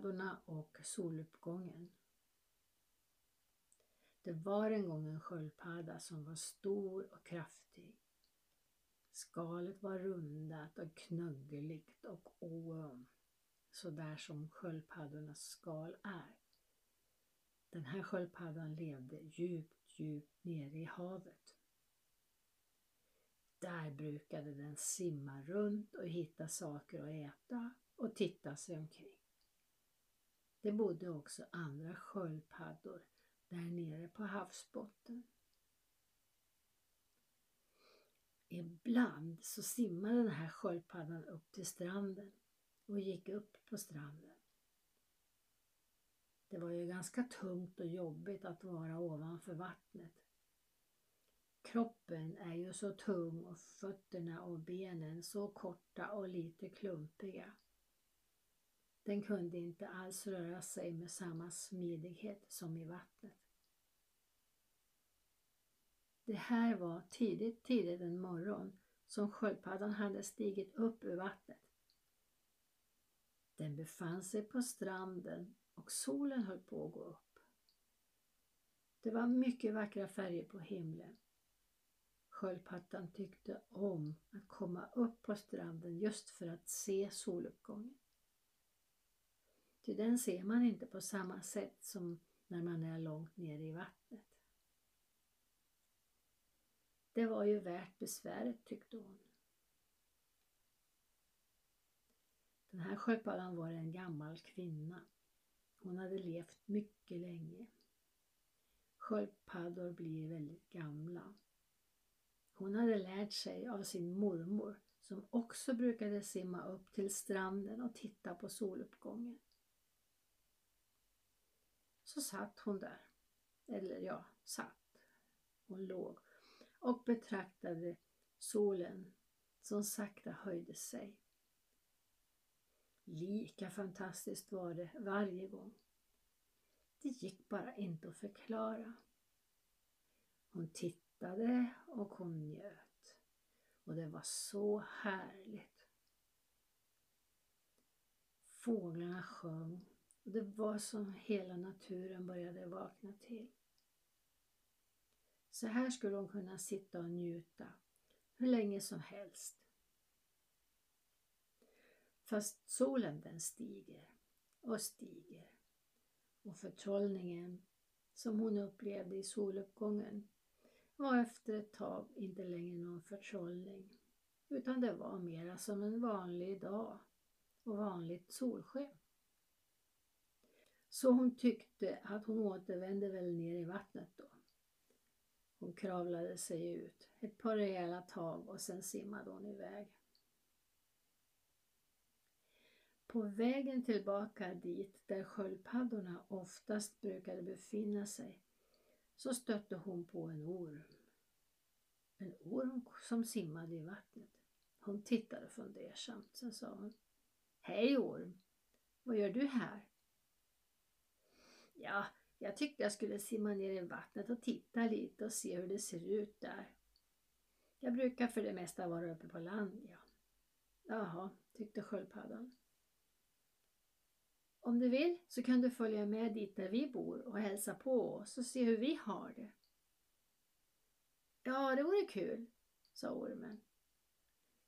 Sköldpaddorna och soluppgången. Det var en gång en sköldpadda som var stor och kraftig. Skalet var rundat och knöggligt och oöm, så där som sköldpaddornas skal är. Den här sköldpaddan levde djupt, djupt nere i havet. Där brukade den simma runt och hitta saker att äta och titta sig omkring. Det bodde också andra sköldpaddor där nere på havsbotten. Ibland så simmade den här sköldpaddan upp till stranden och gick upp på stranden. Det var ju ganska tungt och jobbigt att vara ovanför vattnet. Kroppen är ju så tung och fötterna och benen så korta och lite klumpiga. Den kunde inte alls röra sig med samma smidighet som i vattnet. Det här var tidigt, tidigt en morgon som sköldpaddan hade stigit upp ur vattnet. Den befann sig på stranden och solen höll på att gå upp. Det var mycket vackra färger på himlen. Sköldpaddan tyckte om att komma upp på stranden just för att se soluppgången. Ty den ser man inte på samma sätt som när man är långt nere i vattnet. Det var ju värt besväret tyckte hon. Den här sköldpaddan var en gammal kvinna. Hon hade levt mycket länge. Sköldpaddor blir väldigt gamla. Hon hade lärt sig av sin mormor som också brukade simma upp till stranden och titta på soluppgången. Så satt hon där. Eller ja, satt. Hon låg och betraktade solen som sakta höjde sig. Lika fantastiskt var det varje gång. Det gick bara inte att förklara. Hon tittade och hon njöt. Och det var så härligt. Fåglarna sjöng det var som hela naturen började vakna till. Så här skulle hon kunna sitta och njuta hur länge som helst. Fast solen den stiger och stiger och förtrollningen som hon upplevde i soluppgången var efter ett tag inte längre någon förtrollning utan det var mera som en vanlig dag och vanligt solsken. Så hon tyckte att hon återvände väl ner i vattnet då. Hon kravlade sig ut ett par rejäla tag och sen simmade hon iväg. På vägen tillbaka dit där sköldpaddorna oftast brukade befinna sig så stötte hon på en orm. En orm som simmade i vattnet. Hon tittade fundersamt, sen sa hon Hej orm, vad gör du här? Ja, jag tyckte jag skulle simma ner i vattnet och titta lite och se hur det ser ut där. Jag brukar för det mesta vara uppe på land, ja. Jaha, tyckte sköldpaddan. Om du vill så kan du följa med dit där vi bor och hälsa på oss och se hur vi har det. Ja, det vore kul, sa ormen.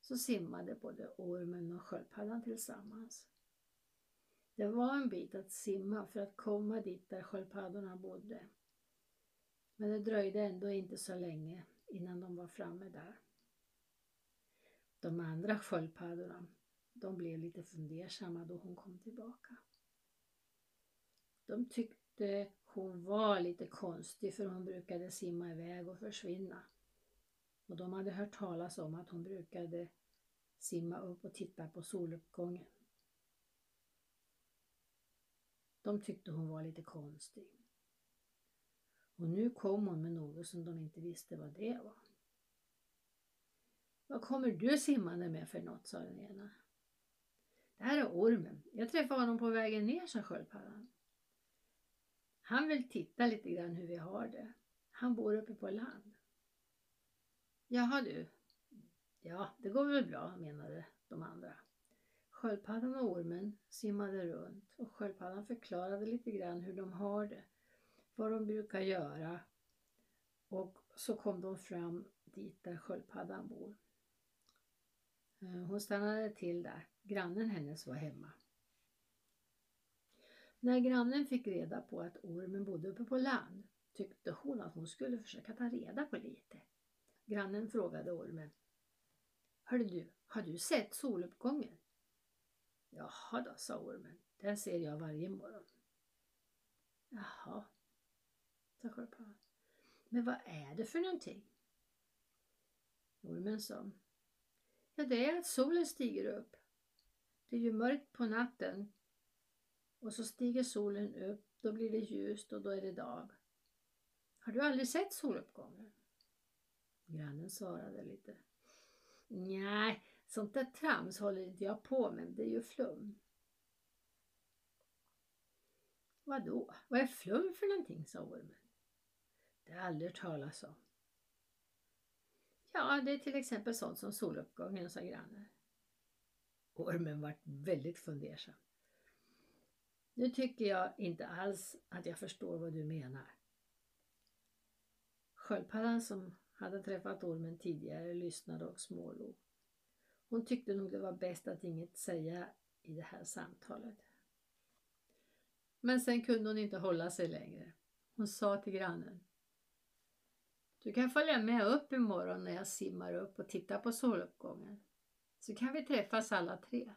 Så simmade både ormen och sköldpaddan tillsammans. Det var en bit att simma för att komma dit där sköldpaddorna bodde. Men det dröjde ändå inte så länge innan de var framme där. De andra sköldpaddorna, de blev lite fundersamma då hon kom tillbaka. De tyckte hon var lite konstig för hon brukade simma iväg och försvinna. Och de hade hört talas om att hon brukade simma upp och titta på soluppgången. De tyckte hon var lite konstig. Och nu kom hon med något som de inte visste vad det var. Vad kommer du simmande med för något, sa den ena. Det här är ormen. Jag träffade honom på vägen ner, sa sköldpaddan. Han vill titta lite grann hur vi har det. Han bor uppe på land. Jaha du. Ja, det går väl bra, menade de andra. Sköldpaddan och ormen simmade runt och sköldpaddan förklarade lite grann hur de har det, vad de brukar göra och så kom de fram dit där sköldpaddan bor. Eh, hon stannade till där. Grannen hennes var hemma. När grannen fick reda på att ormen bodde uppe på land tyckte hon att hon skulle försöka ta reda på lite. Grannen frågade ormen. Hörde du, har du sett soluppgången? Jaha då, sa ormen. Den ser jag varje morgon. Jaha, sa sköldpaddan. Men vad är det för någonting? Ormen sa. Ja, det är att solen stiger upp. Det är ju mörkt på natten och så stiger solen upp, då blir det ljust och då är det dag. Har du aldrig sett soluppgången? Grannen svarade lite. Nej, sånt där trams håller inte jag på med, det är ju flum. Vadå? Vad är flum för någonting? sa ormen. Det har jag aldrig hört talas om. Ja, det är till exempel sånt som soluppgången, sa grannen. Ormen vart väldigt fundersam. Nu tycker jag inte alls att jag förstår vad du menar. Sköldpaddan som hade träffat ormen tidigare lyssnade och smålog. Hon tyckte nog det var bäst att inget säga i det här samtalet. Men sen kunde hon inte hålla sig längre. Hon sa till grannen. Du kan följa med upp imorgon när jag simmar upp och tittar på soluppgången. Så kan vi träffas alla tre.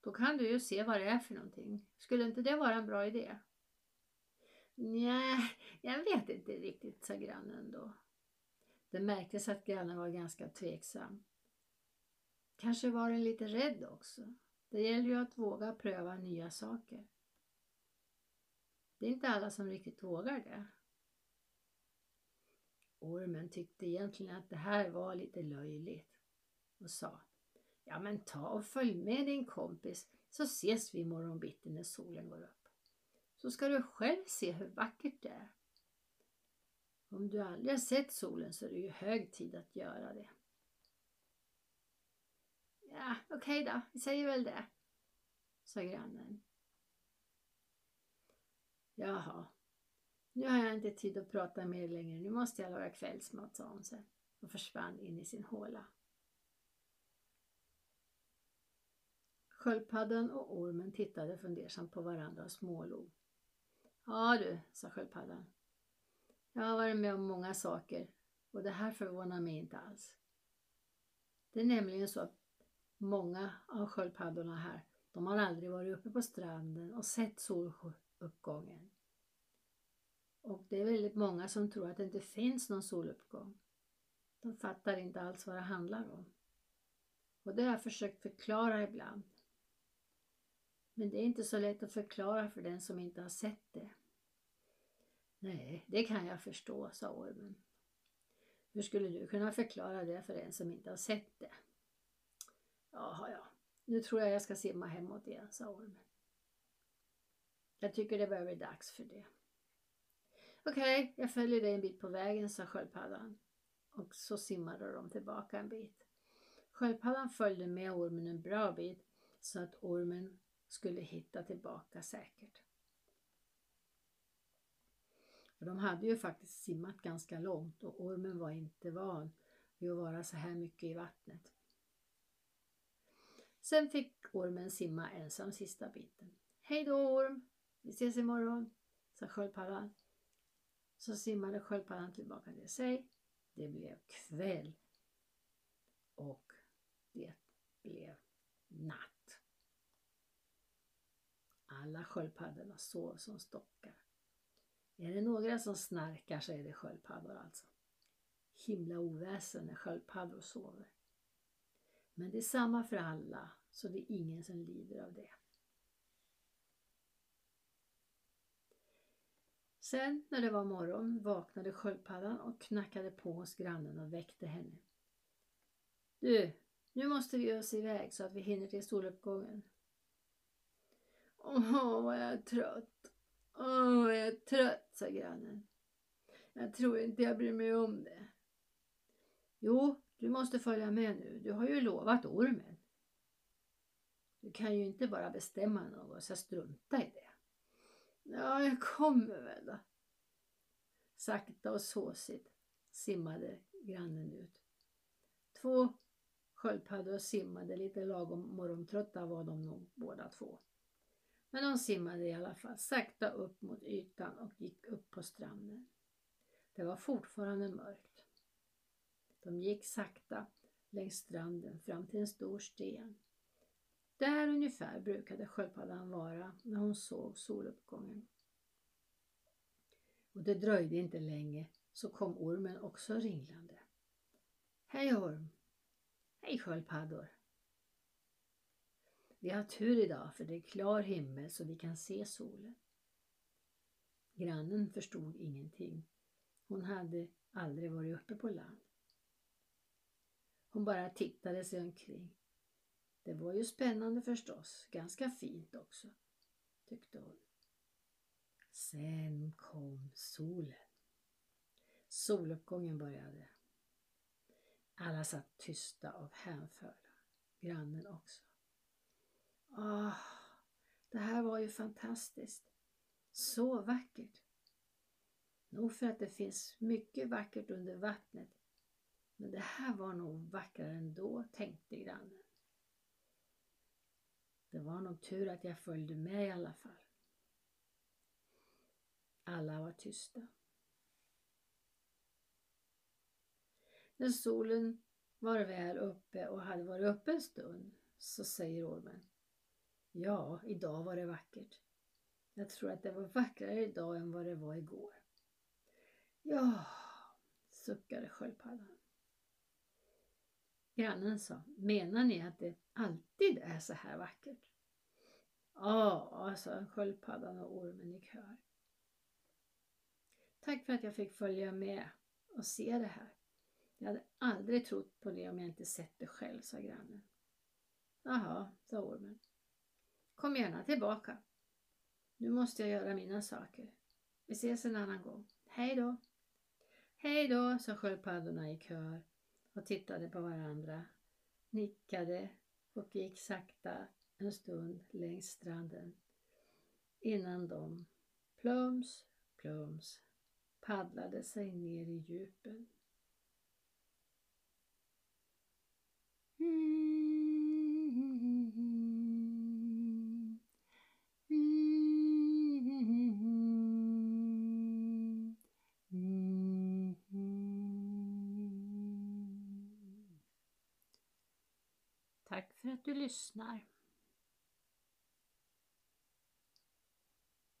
Då kan du ju se vad det är för någonting. Skulle inte det vara en bra idé? Nej, jag vet inte riktigt, sa grannen då. Det märktes att grannen var ganska tveksam. Kanske var den lite rädd också. Det gäller ju att våga pröva nya saker. Det är inte alla som riktigt vågar det. Ormen tyckte egentligen att det här var lite löjligt och sa Ja men ta och följ med din kompis så ses vi imorgon bitti när solen går upp. Så ska du själv se hur vackert det är. Om du aldrig har sett solen så är det ju hög tid att göra det. Ja, okej okay då, vi säger väl det, sa grannen. Jaha, nu har jag inte tid att prata mer längre. Nu måste jag laga kvällsmat, sa hon sen och försvann in i sin håla. Sköldpaddan och ormen tittade fundersamt på varandra och smålog. Ja du, sa sköldpaddan. Jag har varit med om många saker och det här förvånar mig inte alls. Det är nämligen så att många av sköldpaddorna här, de har aldrig varit uppe på stranden och sett soluppgången. Och det är väldigt många som tror att det inte finns någon soluppgång. De fattar inte alls vad det handlar om. Och det har jag försökt förklara ibland. Men det är inte så lätt att förklara för den som inte har sett det. Nej, det kan jag förstå, sa ormen. Hur skulle du kunna förklara det för en som inte har sett det? Jaha, ja. Nu tror jag jag ska simma hemåt igen, sa ormen. Jag tycker det börjar bli dags för det. Okej, okay, jag följer dig en bit på vägen, sa sköldpaddan. Och så simmade de tillbaka en bit. Sköldpaddan följde med ormen en bra bit så att ormen skulle hitta tillbaka säkert. För de hade ju faktiskt simmat ganska långt och ormen var inte van vid att vara så här mycket i vattnet. Sen fick ormen simma ensam sista biten. Hej då orm! Vi ses imorgon, sa sköldpaddan. Så simmade sköldpaddan tillbaka till sig. Det blev kväll. Och det blev natt. Alla sköldpaddorna sov som stockar. Är det några som snarkar så är det sköldpaddor alltså. Himla oväsen när sköldpaddor sover. Men det är samma för alla, så det är ingen som lider av det. Sen när det var morgon vaknade sköldpaddan och knackade på hos grannen och väckte henne. Du, nu måste vi ge oss iväg så att vi hinner till soluppgången. Åh, vad jag är trött. Åh, vad jag är trött, sa grannen. Jag tror inte jag bryr mig om det. Jo, du måste följa med nu. Du har ju lovat ormen. Du kan ju inte bara bestämma något så jag struntar i det. Ja, jag kommer väl då. Sakta och såsigt simmade grannen ut. Två sköldpaddor simmade lite lagom morgontrötta var de nog båda två. Men de simmade i alla fall sakta upp mot ytan och gick upp på stranden. Det var fortfarande mörkt. De gick sakta längs stranden fram till en stor sten. Där ungefär brukade sköldpaddan vara när hon såg soluppgången. Och det dröjde inte länge så kom ormen också ringlande. Hej orm! Hej sköldpaddor! Vi har tur idag för det är klar himmel så vi kan se solen. Grannen förstod ingenting. Hon hade aldrig varit uppe på land. Hon bara tittade sig omkring. Det var ju spännande förstås, ganska fint också, tyckte hon. Sen kom solen. Soluppgången började. Alla satt tysta och hänförda, grannen också. Ah, det här var ju fantastiskt. Så vackert. Nog för att det finns mycket vackert under vattnet. Men det här var nog vackrare ändå, tänkte grannen. Det var nog tur att jag följde med i alla fall. Alla var tysta. När solen var väl uppe och hade varit uppe en stund så säger ormen Ja, idag var det vackert. Jag tror att det var vackrare idag än vad det var igår. Ja, suckade sköldpaddan. Grannen sa, menar ni att det alltid är så här vackert? Ja, sa sköldpaddan och ormen i kör. Tack för att jag fick följa med och se det här. Jag hade aldrig trott på det om jag inte sett det själv, sa grannen. Jaha, sa ormen. Kom gärna tillbaka. Nu måste jag göra mina saker. Vi ses en annan gång. Hej då! Hej då, sa sköldpaddorna i kör och tittade på varandra, nickade och gick sakta en stund längs stranden innan de plums, plums paddlade sig ner i djupen. Tack för att du lyssnar.